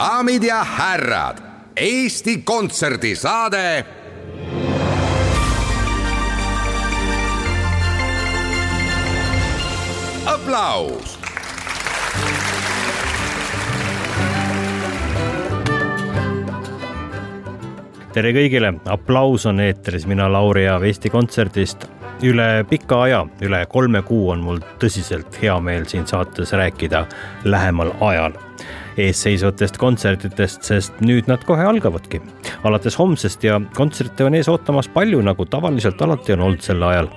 daamid ja härrad, Eesti Kontserdi saade. aplaus tere kõigile, aplaus on eetris, mina Lauri Aav Eesti Kontserdist. üle pika aja, üle kolme kuu on mul tõsiselt hea meel siin saates rääkida lähemal ajal eesseisvatest kontsertidest, sest nüüd nad kohe algavadki. alates homsest ja kontserte on ees ootamas palju, nagu tavaliselt alati on olnud sel ajal.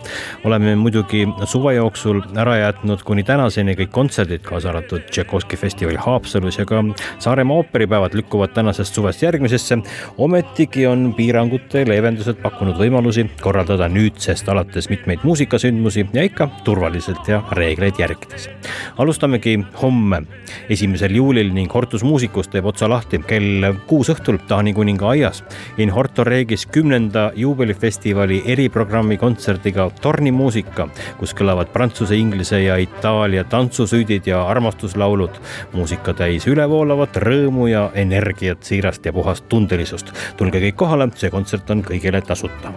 oleme muidugi suve jooksul ära jätnud kuni tänaseni kõik kontserdid, kaasa arvatud Tšaikovski festival Haapsalus ja ka Saaremaa ooperipäevad lükkuvad tänasest suvest järgmisesse. ometigi on piirangute leevendused pakkunud võimalusi korraldada nüüdsest alates mitmeid muusikasündmusi ja ikka turvaliselt ja reegleid järgides. alustamegi homme, esimesel juulil ning Hortus Musicus teeb otsa lahti kell kuus õhtul Taani kuninga aias. In Horto Regis kümnenda juubelifestivali eriprogrammi kontserdiga Tornimuusika, kus kõlavad prantsuse, inglise ja itaalia tantsusüüdid ja armastuslaulud. muusika täis ülevoolavat rõõmu ja energiat, siirast ja puhast tundelisust. tulge kõik kohale, see kontsert on kõigile tasuta.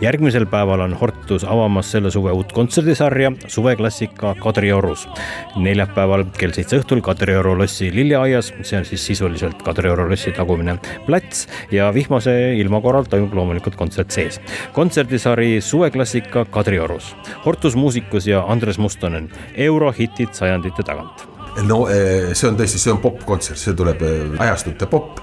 järgmisel päeval on Hortus avamas selle suve uut kontserdisarja Suveklassika Kadriorus. neljapäeval kell seitse õhtul Kadrioru lossi Lilleaia aias, see on siis sisuliselt Kadrioru lossi tagumine plats ja vihmase ilma korral toimub loomulikult kontsert sees. kontserdisari Suveklassika Kadriorus, Hortus Muusikus ja Andres Mustonen, eurohitid sajandite tagant no eh, see on tõesti, see on popp-kontsert, see tuleb eh, ajastute popp.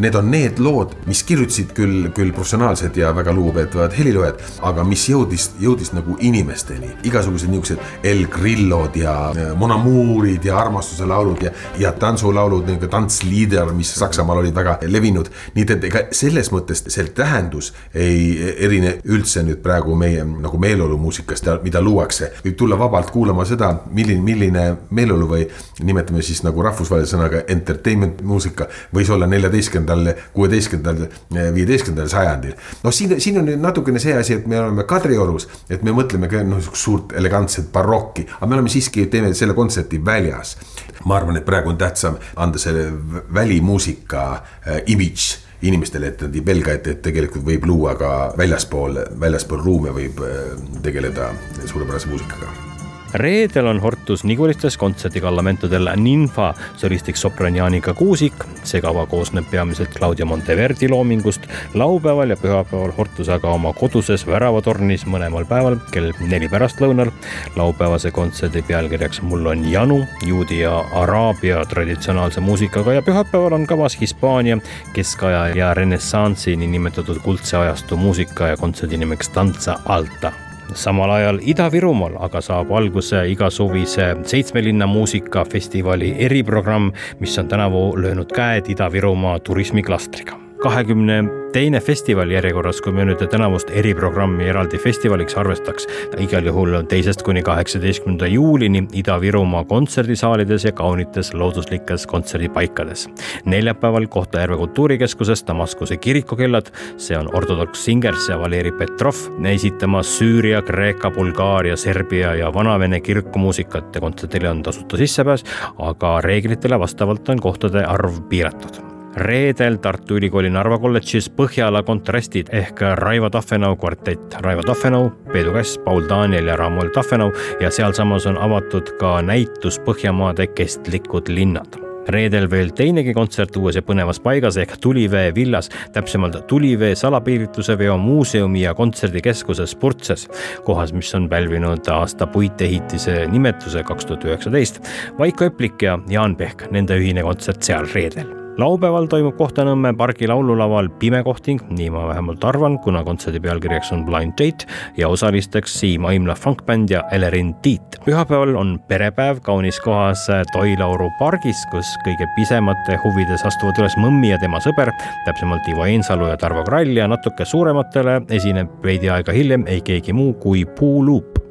Need on need lood, mis kirjutasid küll, küll professionaalsed ja väga lugupeetavad heliloojad, aga mis jõudis, jõudis nagu inimesteni. igasugused niisugused El Grillod ja eh, Mon Amourid ja armastuse laulud ja, ja tantsulaulud, niisugune tantsliider, mis Saksamaal olid väga levinud. nii et ega selles mõttes see tähendus ei erine üldse nüüd praegu meie nagu meeleolumuusikast, mida luuakse. võib tulla vabalt kuulama seda, milline, milline meeleolu või nimetame siis nagu rahvusvahelise sõnaga entertainment muusika, võis olla neljateistkümnendal, kuueteistkümnendal, viieteistkümnendal sajandil. noh, siin, siin on nüüd natukene see asi, et me oleme Kadriorus, et me mõtleme ka noh, niisugust suurt elegantset barokki, aga me oleme siiski, teeme selle kontserti väljas. ma arvan, et praegu on tähtsam anda selle välimuusika äh, imidž inimestele, et nad ei pelga, et, et tegelikult võib luua ka väljaspool, väljaspool ruume võib äh, tegeleda suurepärase muusikaga reedel on Hortus Nigulistes kontserdigallamentudel Ninfa solistiks sopran Jaanika Kuusik. see kava koosneb peamiselt Claudia Monteverdi loomingust. laupäeval ja pühapäeval Hortus aga oma koduses Väravatornis mõlemal päeval kell neli pärastlõunal. laupäevase kontserdi pealkirjaks Mul on janu juudi ja araabia traditsionaalse muusikaga ja pühapäeval on kavas Hispaania keskaja ja renessansi niinimetatud kuldse ajastu muusika ja kontserdi nimeks Tantsa Alta samal ajal Ida-Virumaal aga saab alguse igasuvise seitsme linna muusikafestivali eriprogramm, mis on tänavu löönud käed Ida-Virumaa turismiklastriga kahekümne teine festival järjekorras, kui me nüüd tänavust eriprogrammi eraldi festivaliks arvestaks. igal juhul teisest kuni kaheksateistkümnenda juulini Ida-Virumaa kontserdisaalides ja kaunites looduslikes kontserdipaikades. neljapäeval Kohtla-Järve kultuurikeskuses Damaskuse kirikukellad, see on ortodoks Singers ja Valeri Petrov esitamas Süüria, Kreeka, Bulgaaria, Serbia ja Vana-Vene kirikumuusikat ja kontserdile on tasuta sissepääs, aga reeglitele vastavalt on kohtade arv piiratud reedel Tartu Ülikooli Narva kolledžis Põhjala kontrastid ehk Raivo Tafenau kvartett. Raivo Tafenau, Peedu Kass, Paul Daniel ja Ramuel Tafenau ja sealsamas on avatud ka näitus Põhjamaade kestlikud linnad reedel veel teinegi kontsert uues ja põnevas paigas ehk Tulivee villas, täpsemalt Tulivee salapiirituse veo muuseumi ja kontserdikeskuses Purtses, kohas, mis on pälvinud aasta puitehitise nimetuse kaks tuhat üheksateist. Vaiko Eplik ja Jaan Pehk, nende ühine kontsert seal reedel laupäeval toimub Kohtla-Nõmme pargi laululaval Pime kohting, nii ma vähemalt arvan, kuna kontserdi pealkirjaks on Blind Date ja osalisteks Siim Aimla funkbänd ja Elerin Tiit. pühapäeval on perepäev kaunis kohas Toilauru pargis, kus kõige pisemate huvides astuvad üles Mõmmi ja tema sõber, täpsemalt Ivo Eensalu ja Tarvo Krall ja natuke suurematele esineb veidi aega hiljem ei keegi muu kui Puuluup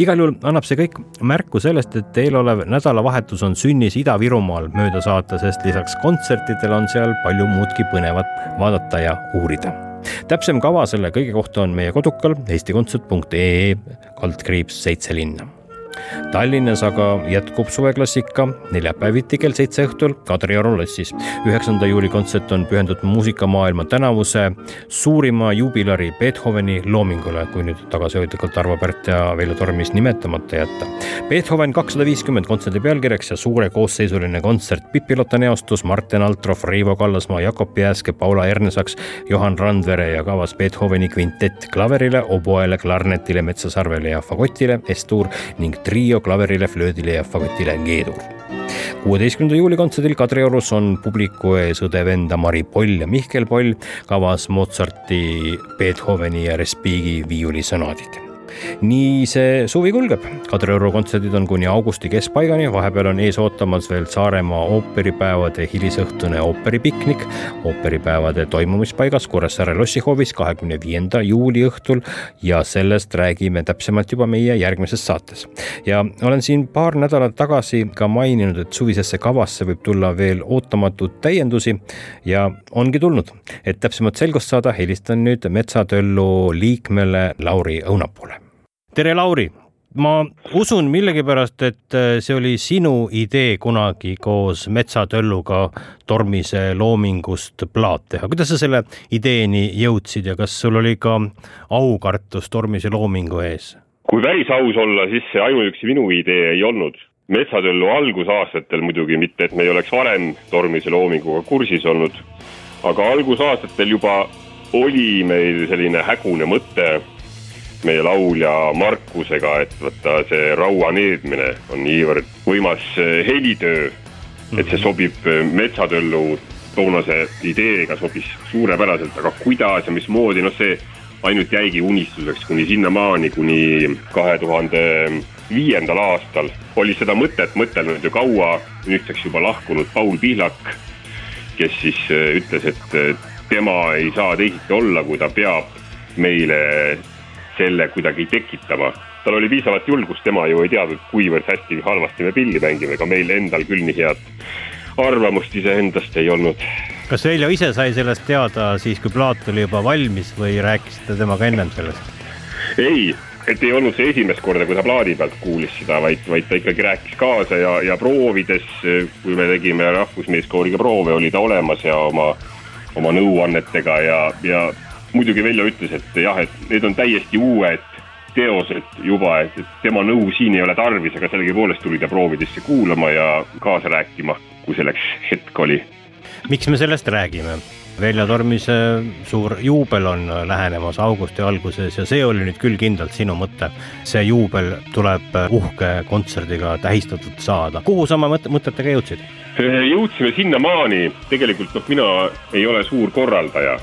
igal juhul annab see kõik märku sellest, et eelolev nädalavahetus on sünnis Ida-Virumaal mööda saata, sest lisaks kontsertidele on seal palju muudki põnevat vaadata ja uurida. Täpsem kava selle kõige kohta on meie kodukal eestikontsert.ee kaldkriips seitse linna Tallinnas aga jätkub suveklassika neljapäeviti kell seitse õhtul Kadrioru lossis. üheksanda juuli kontsert on pühendatud muusikamaailma tänavuse suurima juubilari Beethoveni loomingule, kui nüüd tagasihoidlikult Arvo Pärt ja Veljo Tormis nimetamata jätta. Beethoven kakssada viiskümmend kontserdi pealkirjaks ja suure koosseisuline kontsert Pipi-Lotta Neostus, Martin Altrov, Reivo Kallasmaa, Jakob Jääske, Paula Ernesaks, Johan Randvere ja kavas Beethoveni kvintett klaverile, oboele, klarnetile, metsasarvele ja fagotile, estuur ning trio klaverile, flöödile ja fagotile G-dur. kuueteistkümnenda juuli kontserdil Kadriorus on publiku ees õde-venda Mari Poll ja Mihkel Poll, kavas Mozarti, Beethoveni ja Respighi viiulisõnaadid nii see suvi kulgeb. Kadrioru kontserdid on kuni augusti keskpaigani, vahepeal on ees ootamas veel Saaremaa ooperipäevade hilisõhtune ooperipiknik ooperipäevade toimumispaigas Kuressaare lossihoovis kahekümne viienda juuli õhtul ja sellest räägime täpsemalt juba meie järgmises saates. ja olen siin paar nädalat tagasi ka maininud, et suvisesse kavasse võib tulla veel ootamatuid täiendusi ja ongi tulnud. et täpsemalt selgust saada, helistan nüüd Metsatöllu liikmele Lauri Õunapuule tere, Lauri! ma usun millegipärast, et äh, see oli sinu idee kunagi koos Metsatölluga Tormise loomingust plaat teha. kuidas sa selle ideeni jõudsid ja kas sul oli ka aukartus Tormise loomingu ees? kui päris aus olla, siis see ainuüksi minu idee ei olnud. metsatöllu algusaastatel muidugi mitte, et me ei oleks varem Tormise loominguga kursis olnud, aga algusaastatel juba oli meil selline hägune mõte meie laulja Markusega, et vaata see raua needmine on niivõrd võimas eh, helitöö, et see mhm. sobib eh, metsatöllu toonase ideega sobis suurepäraselt, aga kuidas ja mismoodi, noh, see ainult jäigi unistuseks kuni sinnamaani, kuni kahe tuhande viiendal aastal oli seda mõtet mõtelnud ju kaua, nüüdseks juba lahkunud Paul Pihlak, kes siis eh, ütles, et tema ei saa teisiti olla, kui ta peab meile selle kuidagi tekitama. tal oli piisavalt julgust, tema ju ei teadnud, kuivõrd hästi või halvasti me pilli mängime, ega meil endal küll nii head arvamust iseendast ei olnud. kas Veljo ise sai sellest teada siis, kui plaat oli juba valmis või rääkisite temaga ennem sellest? ei, et ei olnud see esimest korda, kui ta plaadi pealt kuulis seda, vaid, vaid ta ikkagi rääkis kaasa ja, ja proovides, kui me tegime rahvusmeeskooriga proove, oli ta olemas ja oma, oma nõuannetega ja, ja muidugi Veljo ütles, et jah, et need on täiesti uued teosed juba, et, et tema nõu siin ei ole tarvis, aga sellegipoolest tuli ta proovidesse kuulama ja kaasa rääkima, kui selleks hetk oli. miks me sellest räägime? Veljo Tormise suur juubel on lähenemas augusti alguses ja see oli nüüd küll kindlalt sinu mõte. see juubel tuleb uhke kontserdiga tähistatud saada. kuhu sa oma mõt mõtetega jõudsid? jõudsime sinnamaani, tegelikult noh, mina ei ole suur korraldaja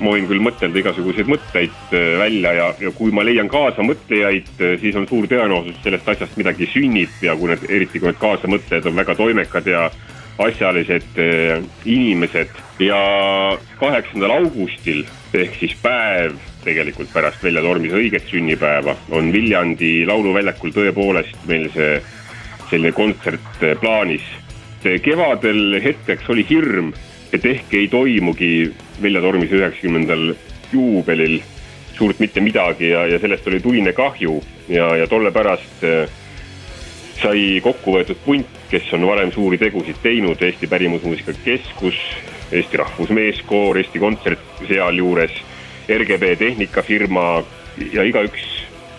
ma võin küll mõtelda igasuguseid mõtteid äh, välja ja, ja kui ma leian kaasamõtlejaid, äh, siis on suur tõenäosus sellest asjast midagi sünnib ja kui need, eriti kui need kaasamõtlejad on väga toimekad ja asjalised äh, inimesed ja kaheksandal augustil ehk siis päev tegelikult pärast Velja Tormise õiget sünnipäeva on Viljandi lauluväljakul tõepoolest meil see selline kontsert plaanis. kevadel hetkeks oli hirm, et ehk ei toimugi Velja Tormise üheksakümnendal juubelil suurt mitte midagi ja, ja sellest oli tuline kahju ja, ja tolle pärast äh, sai kokku võetud punt, kes on varem suuri tegusid teinud, Eesti Pärimusmuusika Keskus, Eesti Rahvusmeeskoor, Eesti Kontsert sealjuures, RGB tehnikafirma ja igaüks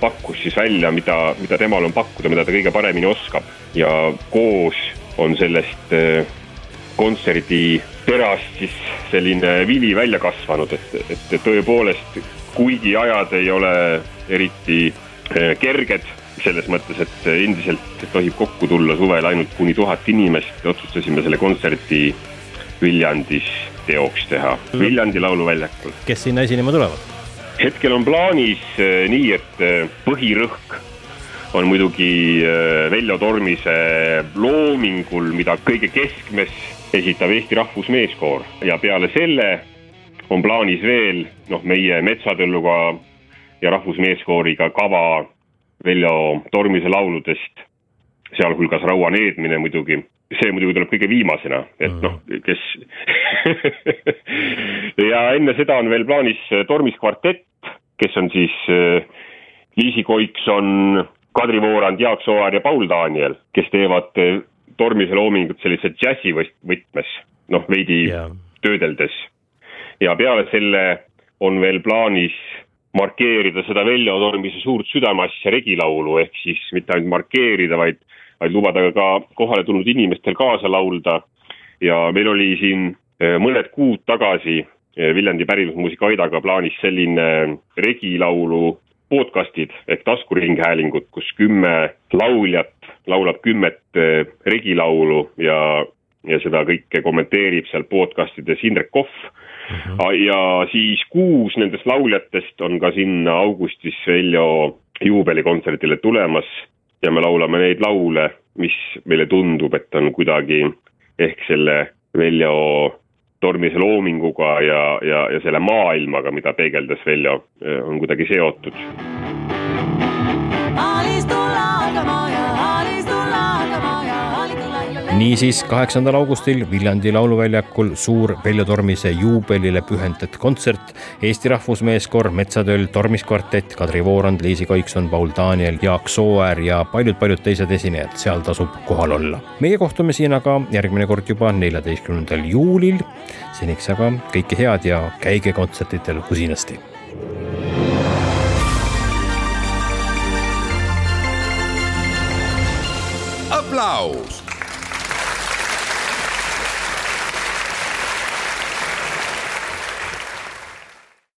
pakkus siis välja, mida, mida temal on pakkuda, mida ta kõige paremini oskab. Ja koos on sellest äh, kontserdi terast siis selline vili välja kasvanud, et, et tõepoolest, kuigi ajad ei ole eriti eh, kerged, selles mõttes, et endiselt tohib kokku tulla suvel ainult kuni tuhat inimest, otsustasime selle kontserti Viljandis teoks teha, Viljandi lauluväljakul. kes sinna esinema tulevad? hetkel on plaanis eh, nii, et eh, põhirõhk on muidugi Veljo Tormise loomingul, mida kõige keskmes esitab Eesti Rahvusmeeskoor. Ja peale selle on plaanis veel noh, meie Metsatõlluga ja Rahvusmeeskooriga kava Veljo Tormise lauludest, sealhulgas Raua needmine muidugi, see muidugi tuleb kõige viimasena, et noh, kes ja enne seda on veel plaanis Tormis kvartett, kes on siis äh, Liisi Koikson, Kadri Voorand, Jaak Sooäär ja Paul Daniel, kes teevad tormise loomingut sellises džässi võtmes, noh veidi yeah. töödeldes. ja peale selle on veel plaanis markeerida seda Veljo Tormise suurt südameasja regilaulu, ehk siis mitte ainult markeerida, vaid, vaid lubada ka kohale tulnud inimestel kaasa laulda. ja meil oli siin eh, mõned kuud tagasi eh, Viljandi pärimusmuusika Aidaga plaanis selline regilaulu podcast'id ehk taskuringhäälingud, kus kümme lauljat laulab kümmet eh, regilaulu ja, ja seda kõike kommenteerib seal podcast ides Indrek Kohv mm. -hmm. ja siis kuus nendest lauljatest on ka sinna augustis Veljo juubelikontserdile tulemas ja me laulame neid laule, mis meile tundub, et on kuidagi ehk selle Veljo tormise loominguga ja, ja, ja selle maailmaga, mida peegeldas Veljo, eh, on kuidagi seotud. Niisiis, kaheksandal augustil Viljandi lauluväljakul suur Veljo Tormise juubelile pühendatud kontsert. Eesti Rahvusmeeskoor, Metsatööl, Tormis kvartett, Kadri Voorand, Liisi Koikson, Paul Daniel, Jaak Sooäär ja paljud-paljud teised esinejad, seal tasub kohal olla. meie kohtume siin aga järgmine kord juba neljateistkümnendal juulil. seniks aga kõike head ja käige kontsertidel usinasti aplaus